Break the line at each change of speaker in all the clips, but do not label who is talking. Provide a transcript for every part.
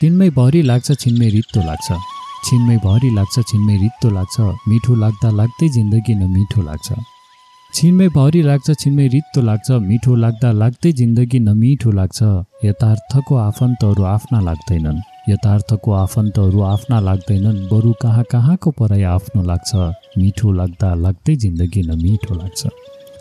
तिनमै भरि लाग्छ छिनमै रित्तो लाग्छ। छिनमै भरि लाग्छ छिनमै रित्तो लाग्छ। मिठो लाग्दा लाग्दै जिन्दगी न मिठो लाग्छ। छिनमै भरि लाग्छ छिनमै रित्तो लाग्छ। मिठो लाग्दा लाग्दै जिन्दगी न मिठो लाग्छ। यथार्थको आफन्तहरू आफ्ना लाग्दैनन्। यथार्थको आफन्तहरू आफ्ना लाग्दैनन्। बरु कहाँ कहाँको पराई आफ्नो लाग्छ? मिठो लाग्दा लाग्दै जिन्दगी न मिठो लाग्छ।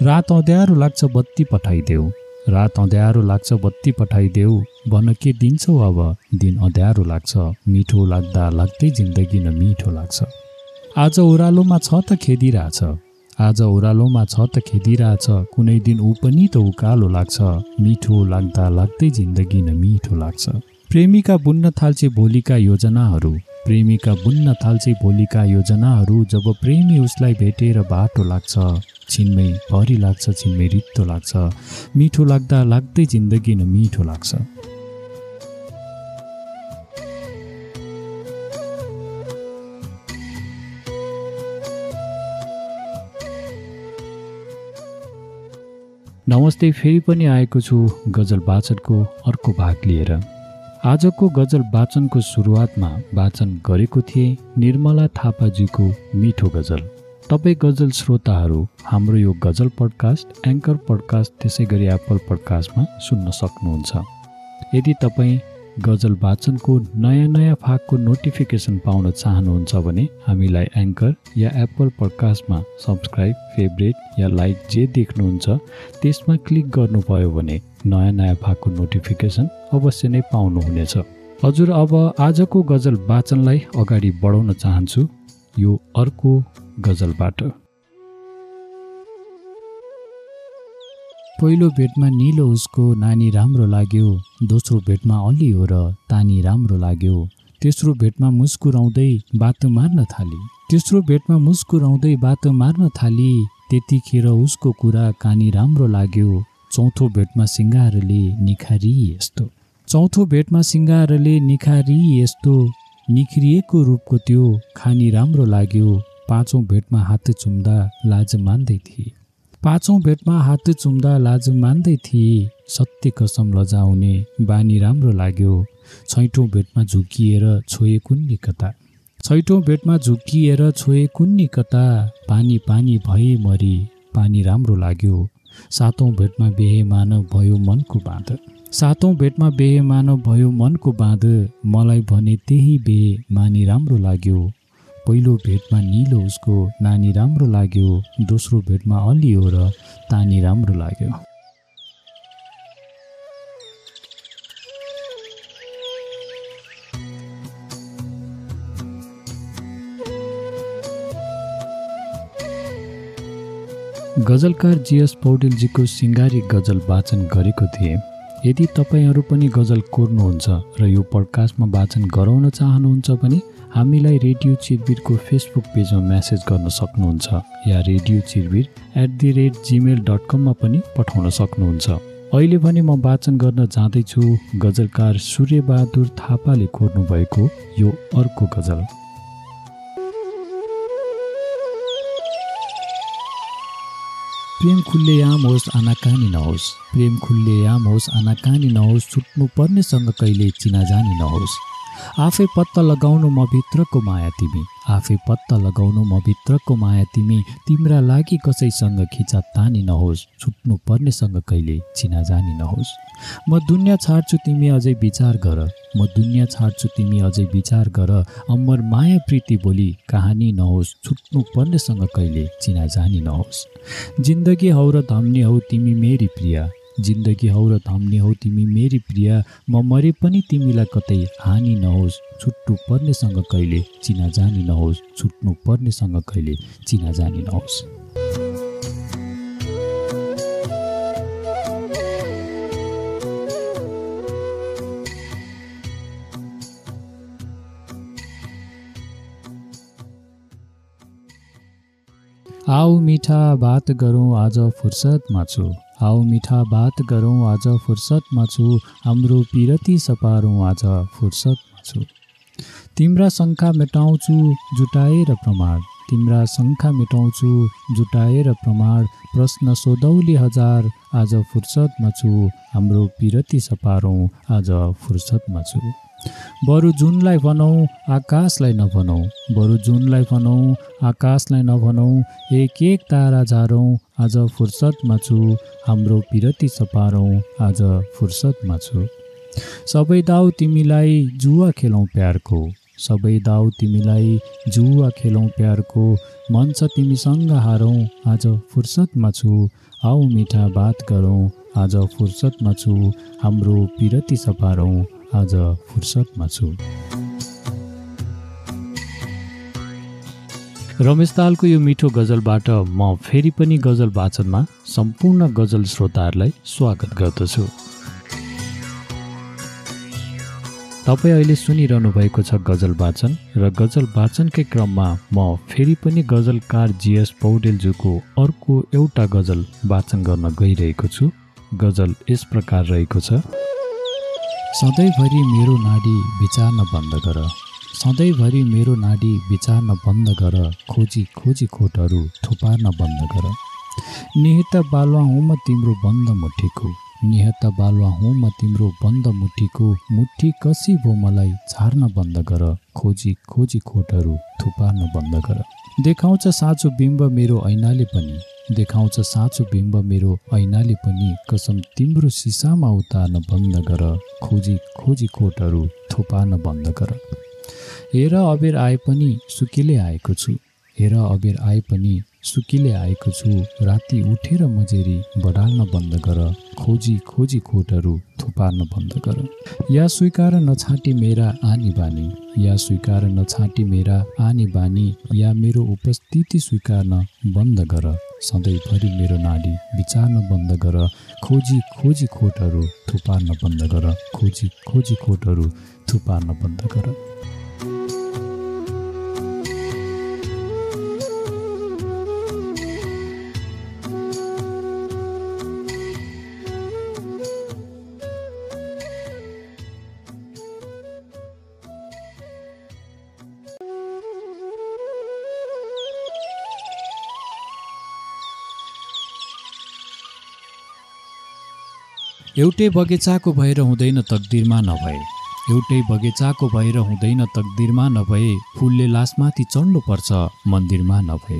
रात अँध्यारो लाग्छ बत्ती पठाइदेऊ। रात अँध्यारो लाग्छ बत्ती पठाइदेऊ। भन के दिन्छौ अब? दिन अँध्यारो लाग्छ। मिठो लाग्दा लाग्दै जिन्दगी न मिठो लाग्छ। आज ओह्रालोमा छ त खेदिरहेछ। आज ओह्रालोमा छ त खेदिरहेछ। कुनै दिन ऊ पनि त उकालो लाग्छ। मिठो लाग्दा लाग्दै जिन्दगी न मिठो लाग्छ। प्रेमिका बुन्न थाल्छे भोलिका योजनाहरू। प्रेमिका बुन्न थाल्छे भोलिका योजनाहरू। जब प्रेमी उसलाई भेटेर बाटो लाग्छ। छिनमै भरि लाग्छ छिनमै रित्तो लाग्छ। मिठो लाग्दा लाग्दै जिन्दगी न मिठो लाग्छ। नमस्ते फेरि पनि आएको छु गजल वाचनको अर्को भाग लिएर। आजको गजल वाचनको सुरुवातमा वाचन गरेको थिएँ निर्मला थापाजीको मिठो गजल। तपाईँ गजल श्रोताहरू हाम्रो यो गजल पडकास्ट एङ्कर पडकास्ट त्यसै गरी एप्पल पडकास्टमा सुन्न सक्नुहुन्छ। यदि तपाईँ गजल वाचनको नयाँ नयाँ भागको नोटिफिकेसन पाउन चाहनुहुन्छ भने हामीलाई एङ्कर या एप्पल पडकास्टमा सब्सक्राइब फेभरेट या लाइक जे देख्नुहुन्छ त्यसमा क्लिक गर्नुभयो भने नयाँ नयाँ भागको नोटिफिकेसन अवश्य नै पाउनुहुनेछ। हजुर अब आजको गजल वाचनलाई अगाडि बढाउन चाहन्छु। यो अर्को गजलबाट। पहिलो भेटमा निलो उसको नानी राम्रो लाग्यो दोस्रो भेटमा अलि हो र तानी राम्रो लाग्यो। तेस्रो भेटमा मुस्कुराउँदै बाटो मार्न थाली। तेस्रो भेटमा मुस्कुराउँदै बाटो मार्न थाली त्यतिखेर उसको कुरा कानी राम्रो लाग्यो। चौथो भेटमा सिङ्गारले निखारी यस्तो। चौथो भेटमा सिङ्गारले निखारी यस्तो। निखरिएको रूपको त्यो खानी राम्रो लाग्यो। पाँचौँ भेटमा हात चुम्दा लाज मान्दै थिए। पाँचौँ भेटमा हात चुम्दा लाज मान्दै थिए। सत्य कसम लजाउने बानी राम्रो लाग्यो। छैटौँ भेटमा झुकिएर छोए कुन्नी कता? छैटौँ भेटमा झुकिएर छोए कुन्नी कता? पानी पानी भए मरि पानी राम्रो लाग्यो। सातौँ भेटमा बेहे मानव भयो मनको बाँध। सातौँ भेटमा बेहे मानव भयो मनको बाँध। मलाई भने त्यही बेहे मानी राम्रो लाग्यो। पहिलो भेटमा निलो उसको नानी राम्रो लाग्यो दोस्रो भेटमा अलियो र तानी राम्रो लाग्यो। गजलकार जिएस पौडेलजीको सिङ्गारी गजल वाचन गरेको थिएँ। यदि तपाईँहरू पनि गजल कोर्नुहुन्छ र यो पडकास्टमा वाचन गराउन चाहनुहुन्छ भने हामीलाई रेडियो चिरबिरको फेसबुक पेजमा म्यासेज गर्न सक्नुहुन्छ या radio Chirbir at the rate Gmail dot कममा पनि पठाउन सक्नुहुन्छ। अहिले भने म वाचन गर्न जाँदैछु। गजलकार सूर्यबहादुर थापाले कोर्नु भएको यो अर्को गजल। प्रेम खुल्लेआम होस् आनाकानी नहोस्। प्रेम खुल्लेआम होस् आनाकानी नहोस् छुट्नु पर्नेसँग कहिले चिनाजानी नहोस्। आफै पत्ता लगाउनु म भित्रको माया तिमी। आफै पत्ता लगाउनु म भित्रको माया तिमी। तिम्रा लागि कसैसँग खिचा तानी नहोस्। छुट्नु पर्नेसँग कहिले चिनाजानी नहोस्। म दुनियाँ छाड्छु तिमी अझै विचार गर। म दुनियाँ छाड्छु तिमी अझै विचार गर। अमर माया प्रीति बोली कहानी नहोस्। छुट्नु पर्नेसँग कहिले चिनाजानी नहोस्। जिन्दगी हौ र धम्ने हौ तिमी मेरी प्रिया। जिन्दगी हौ र थम्ने हौ तिमी मेरी प्रिया। म मरे पनि तिमीलाई कतै हानि नहोस्। छुट्नु पर्नेसँग कहिले चिना जानी नहोस्। छुट्नु पर्नेसँग कहिले चिना जानी नहोस्। आऊ मिठा बात गरौँ आज फुर्सदमा छु। आऊ मिठा बात गरौँ आज फुर्सदमा छु हाम्रो पिरती सपारौँ आज फुर्सदमा छु तिम्रा शङ्का मेटाउँछु जुटाएर प्रमाण। तिम्रा शङ्का मेटाउँछु जुटाएर प्रमाण। प्रश्न सोधौली हजार आज फुर्सदमा छु हाम्रो पिरती सपारौँ आज फुर्सदमा छु बरु जुनलाई भनौँ आकाशलाई नभनौँ। बरु जुनलाई भनौँ आकाशलाई नभनौँ एक एक तारा झारौँ आज फुर्सदमा छु हाम्रो पिरती सपारौँ आज फुर्सदमा छु। सबै दाउ तिमीलाई जुवा खेलौँ प्यारको। सबै दाउ तिमीलाई जुवा खेलौँ प्यारको। मन छ तिमीसँग हारौँ आज फुर्सदमा छु। आऊ मिठा बात गरौँ आज फुर्सदमा छु। हाम्रो पिरती सपारौँ आज फुर्सदमा छु रमेश तालको यो मिठो गजलबाट म फेरि पनि गजल वाचनमा सम्पूर्ण गजल श्रोताहरूलाई स्वागत गर्दछु। तपाईँ अहिले सुनिरहनु भएको छ गजल वाचन र गजल वाचनकै क्रममा म फेरि पनि गजलकार जिएस पौडेलज्यूको अर्को एउटा गजल वाचन गर्न गइरहेको छु। गजल यस प्रकार रहेको छ। सधैँभरि मेरो नाडी विचार्न बन्द गर। सधैँभरि मेरो नाडी विचार्न बन्द गर। खोजी खोजी खोटहरू थुपार्न बन्द गर। निहित बालुवा हुँ म तिम्रो बन्द मुठीको। निहत बालुवा हुँ म तिम्रो बन्द मुठीको। मुठी कसी भो मलाई छार्न बन्द गर। खोजी खोजी खोटहरू थुपार्न बन्द गर। देखाउँछ साँचो बिम्ब मेरो ऐनाले पनि। देखाउँछ साँचो बिम्ब मेरो ऐनाले पनि कसम तिम्रो सिसामा उतार्न बन्द गर खोजी खोजी खोटहरू थुपार्न बन्द गर। हेर अबेर आए पनि सुकिले आएको छु। हेर अबेर आए पनि सुकिले आएको छु। राति उठेर मजेरी बढाल्न बन्द गर खोजी खोजी खोटहरू थुपार्न बन्द गर। या स्वीकार नछाँटी मेरा आनी बानी या स्वीकार नछाँटी मेरा आनी बानी या मेरो उपस्थिति स्वीकार्न बन्द गर। सधैँभरि मेरो नाडी विचार्न बन्द गर खोजी खोजी खोटहरू थुपार्न बन्द गर खोजी खोजी खोटहरू थुपार्न बन्द गर। एउटै बगैँचाको भएर हुँदैन तकदिरमा नभए। एउटै बगैँचाको भएर हुँदैन तकदिरमा नभए फुलले लासमाथि चढ्नुपर्छ मन्दिरमा नभए।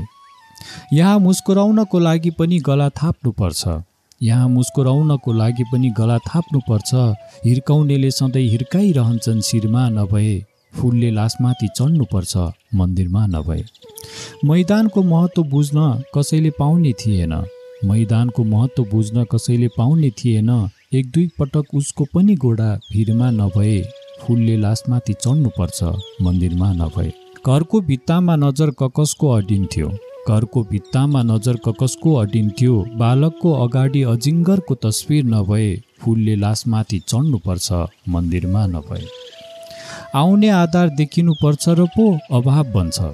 यहाँ मुस्कुराउनको लागि पनि गला थाप्नुपर्छ। यहाँ मुस्कुराउनको लागि पनि गला थाप्नुपर्छ। हिर्काउनेले सधैँ हिर्काइरहन्छन् शिरमा नभए फुलले लासमाथि चढ्नुपर्छ मन्दिरमा नभए। मैदानको महत्त्व बुझ्न कसैले पाउने थिएन। मैदानको महत्त्व बुझ्न कसैले पाउने थिएन। एक दुई पटक उसको पनि गोडा भिरमा नभए फुलले लासमाथि चढ्नुपर्छ मन्दिरमा नभए। घरको भित्तामा नजर ककसको अडिन्थ्यो घरको भित्तामा नजर ककसको अडिन्थ्यो बालकको अगाडि अजिङ्गरको तस्विर नभए फुलले लासमाथि चढ्नुपर्छ मन्दिरमा नभए। आउने आधार देखिनुपर्छ र पो अभाव बन्छ।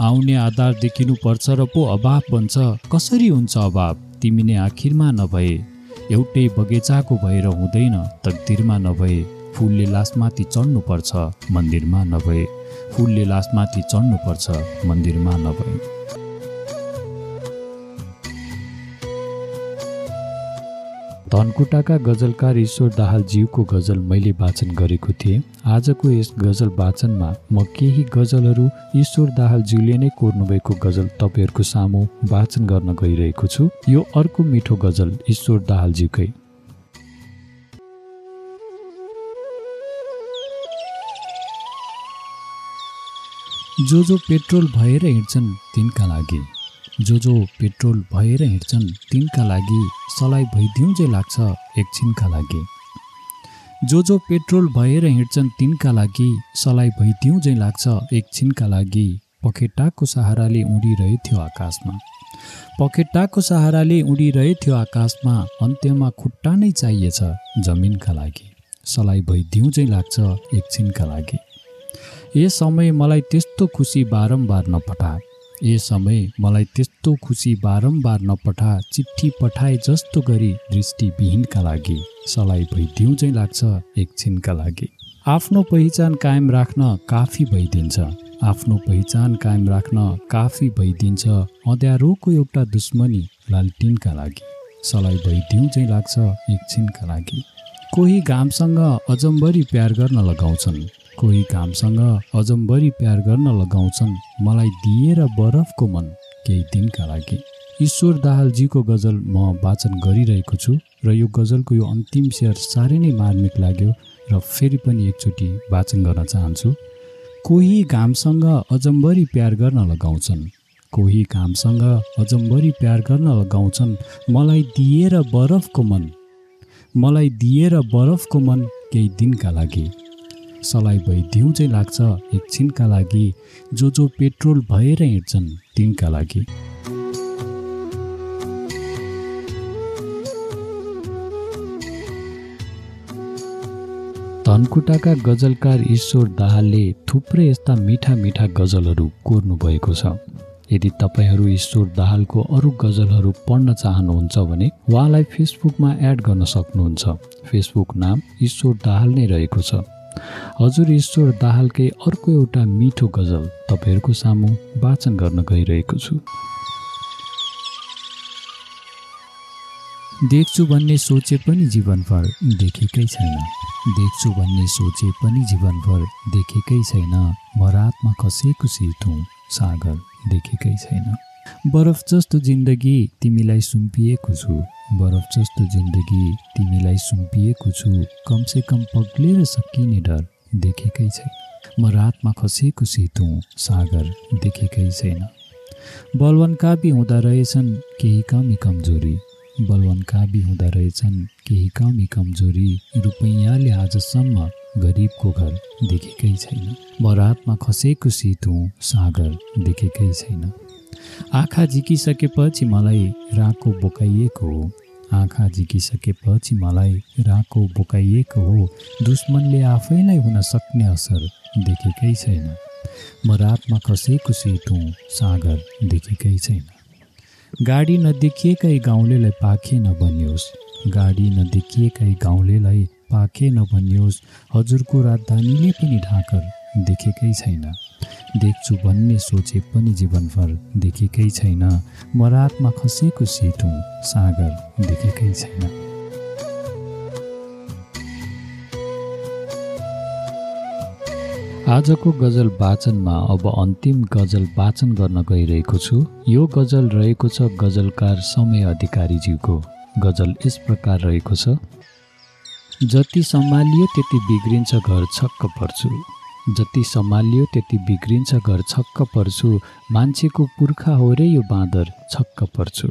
आउने आधार देखिनुपर्छ र पो अभाव बन्छ। कसरी हुन्छ अभाव? तिमी नै आखिरमा नभए एउटै बगैँचाको भएर हुँदैन तकदिरमा नभए फुलले लासमाथि चढ्नुपर्छ मन्दिरमा नभए फुलले लासमाथि चढ्नुपर्छ मन्दिरमा नभए। धनकुटाका गजलकार ईश्वर दाहालज्यूको गजल मैले वाचन गरेको थिएँ। आजको यस गजल वाचनमा म केही गजलहरू ईश्वर दाहालज्यूले नै कोर्नुभएको गजल तपाईँहरूको सामु वाचन गर्न गइरहेको छु। यो अर्को मिठो गजल ईश्वर दाहालज्यूकै। जो जो पेट्रोल भएर हिँड्छन् तिनका लागि। जो जो पेट्रोल भएर हिँड्छन् तिनका लागि सलाई भइदिउँ लाग्छ एकछिनका लागि। जो जो पेट्रोल भएर हिँड्छन् तिनका लागि सलाई भइदिउँ चाहिँ लाग्छ एकछिनका लागि पखेटाको सहाराले उडिरहेथ्यो आकाशमा। पखेटाको सहाराले उडिरहेथ्यो आकाशमा अन्त्यमा खुट्टा नै चाहिएछ जमिनका लागि। सलाई भइदिउँ चाहिँ लाग्छ एकछिनका लागि। ए समय मलाई त्यस्तो खुसी बारम्बार नपठा ए समय मलाई त्यस्तो खुसी बारम्बार नपठा चिठी पठाए जस्तो गरी दृष्टिविहीनका लागि सलाई भइदिउँ चाहिँ लाग्छ एकछिनका लागि। आफ्नो पहिचान कायम राख्न काफी भइदिन्छ। आफ्नो पहिचान कायम राख्न काफी भइदिन्छ। अँध्यारोको एउटा दुश्मनी लालटिनका लागि सलाई भइदिउँ चाहिँ लाग्छ एकछिनका लागि। कोही घामसँग अजम्बरी प्यार गर्न लगाउँछन्। कोही घामसँग अजम्बरी प्यार गर्न लगाउँछन्। मलाई दिएर बरफको मन केही दिनका लागि। ईश्वर दाहालजीको गजल म वाचन गरिरहेको छु र यो गजलको यो अन्तिम सेयर साह्रै नै मार्मिक लाग्यो र फेरि पनि एकचोटि वाचन गर्न चाहन्छु। कोही घामसँग अजम्बरी प्यार गर्न लगाउँछन्। कोही घामसँग अजम्बरी प्यार गर्न लगाउँछन्। मलाई दिएर बरफको मन। मलाई दिएर बरफको मन केही दिनका लागि। सलाई भइदिउँ चाहिँ लाग्छ। एकछिनका लागि जो जो पेट्रोल भएर हिँड्छन् तिनका लागि। धनकुटाका गजलकार ईश्वर दाहालले थुप्रै यस्ता मिठा मिठा गजलहरू कोर्नु भएको छ। यदि तपाईँहरू ईश्वर दाहालको अरू गजलहरू पढ्न चाहनुहुन्छ भने उहाँलाई फेसबुकमा एड गर्न सक्नुहुन्छ। फेसबुक नाम ईश्वर दाहाल नै रहेको छ। हजुर ईश्वर दाहालकै अर्को एउटा मिठो गजल तपाईँहरूको सामु वाचन गर्न गइरहेको छु। देख्छु भन्ने सोचे पनि जीवनभर देखेकै छैन। देख्छु भन्ने सोचे पनि जीवनभर देखेकै छैन। म रातमा खसेको सिर्थुँ सागर देखेकै छैन। बरफ जस्तो जिन्दगी तिमीलाई सुम्पिएको छु। बरफ जस्तो जिन्दगी तिमीलाई सुम्पिएको छु कमसे कम पग्लेर सकिने डर देखेकै छैन। म रातमा खसेको सितुँ सागर देखेकै छैन। बलवन काबी हुँदा रहेछन् केही कमी कमजोरी। बलवन काबी हुँदो रहेछन् केही कमी कमजोरी रुपैयाँले आजसम्म गरिबको घर देखेकै छैन। म रातमा खसेको सितुँ सागर देखेकै छैन। आँखा झिकिसकेपछि मलाई राको बोकाइएको हो आँखा झिकिसकेपछि मलाई राको बोकाइएको हो। दुश्मनले आफैलाई हुन सक्ने असर देखेकै छैन। म रातमा खसेको सितुँ सागर देखेकै छैन। गाडी नदेखिएकै गाउँलेलाई पाखे नभनियोस्। गाडी नदेखिएकै गाउँलेलाई पाखे नभनियोस्। हजुरको राजधानीले पनि ढाकर देखेकै छैन। देख्छु भन्ने सोचे पनि जीवनभर देखेकै छैन। म रातमा खसेको सिटुँ सागर देखेकै छैन। आजको गजल वाचनमा अब अन्तिम गजल वाचन गर्न गइरहेको छु। यो गजल रहेको छ गजलकार समय अधिकारीज्यूको। गजल यस प्रकार रहेको छ। जति सम्हालियो त्यति बिग्रिन्छ घर छक्क पर्छु। जति सम्हालियो त्यति बिग्रिन्छ घर छक्क पर्छु। मान्छेको पुर्खा हो रे यो बाँदर छक्क पर्छु।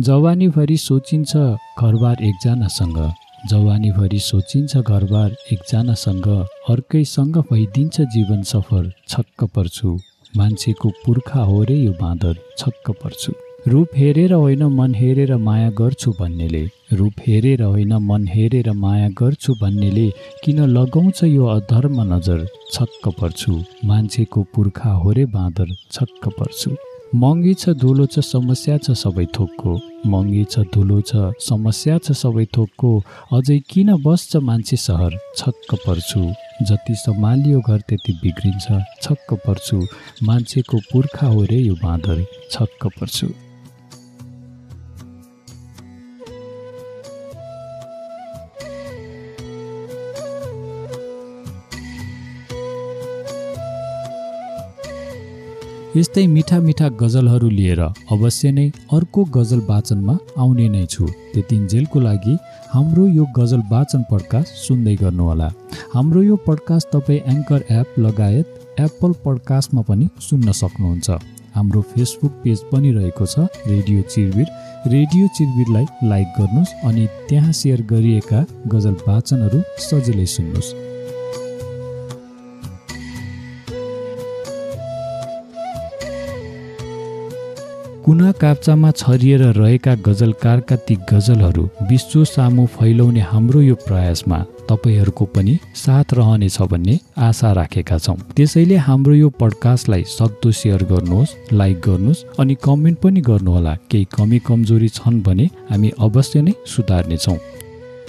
जवानीभरि सोचिन्छ घरबार एकजनासँग। जवानीभरि सोचिन्छ घरबार एकजनासँग। अर्कैसँग भइदिन्छ जीवन सफर छक्क पर्छु। मान्छेको पुर्खा हो रे यो बाँदर छक्क पर्छु। रूप हेरेर होइन मन हेरेर माया गर्छु भन्नेले रूप हेरेर होइन मन हेरेर माया गर्छु भन्नेले किन लगाउँछ यो अधर्म नजर? छक्क पर्छु। मान्छेको पुर्खा हो रे बाँदर छक्क पर्छु। महँगी छ धुलो छ समस्या छ सबै थोकको। महँगी छ धुलो छ समस्या छ सबै थोकको। अझै किन बस्छ मान्छे सहर? छक्क पर्छु। जति सम्हालियो घर त्यति बिग्रिन्छ। छक्क पर्छु। मान्छेको पुर्खा हो रे यो बाँदर छक्क पर्छु। यस्तै मिठा मिठा गजलहरू लिएर अवश्य नै अर्को गजल वाचनमा आउने नै छु। त्यतिन्जेलको लागि हाम्रो यो गजल वाचन पडकास्ट सुन्दै गर्नुहोला। हाम्रो यो पडकास्ट तपाईँ एङ्कर एप लगायत एप्पल पडकास्टमा पनि सुन्न सक्नुहुन्छ। हाम्रो फेसबुक पेज पनि रहेको छ रेडियो चिरबिर। रेडियो चिरबिरलाई लाइक गर्नुहोस् अनि त्यहाँ सेयर गरिएका गजल वाचनहरू सजिलै सुन्नुहोस्। कुना काप्चामा छरिएर रहेका गजलकारका ती गजलहरू विश्व सामु फैलाउने हाम्रो यो प्रयासमा तपाईँहरूको पनि साथ रहनेछ भन्ने आशा राखेका छौँ। त्यसैले हाम्रो यो पडकास्टलाई सक्दो सेयर गर्नुहोस् लाइक गर्नुहोस् अनि कमेन्ट पनि गर्नुहोला। केही कमी कमजोरी छन् भने हामी अवश्य नै सुधार्नेछौँ।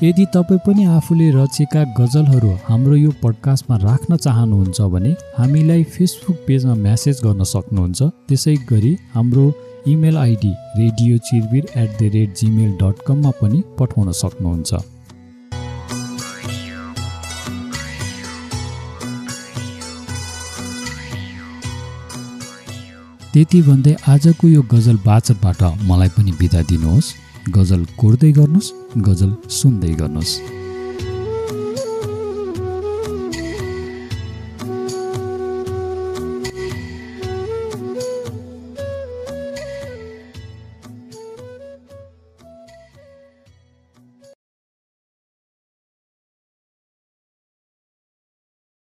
यदि तपाईँ पनि आफूले रचेका गजलहरू हाम्रो यो पडकास्टमा राख्न चाहनुहुन्छ भने हामीलाई फेसबुक पेजमा म्यासेज गर्न सक्नुहुन्छ। त्यसै गरी हाम्रो email ID radio Chirbir at the rate Gmail dot कममा पनि पठाउन सक्नुहुन्छ। त्यति भन्दै आजको यो गजल बाचकबाट मलाई पनि बिदा दिनुहोस्। गजल कोर्दै गर्नुहोस् गजल सुन्दै गर्नुहोस्।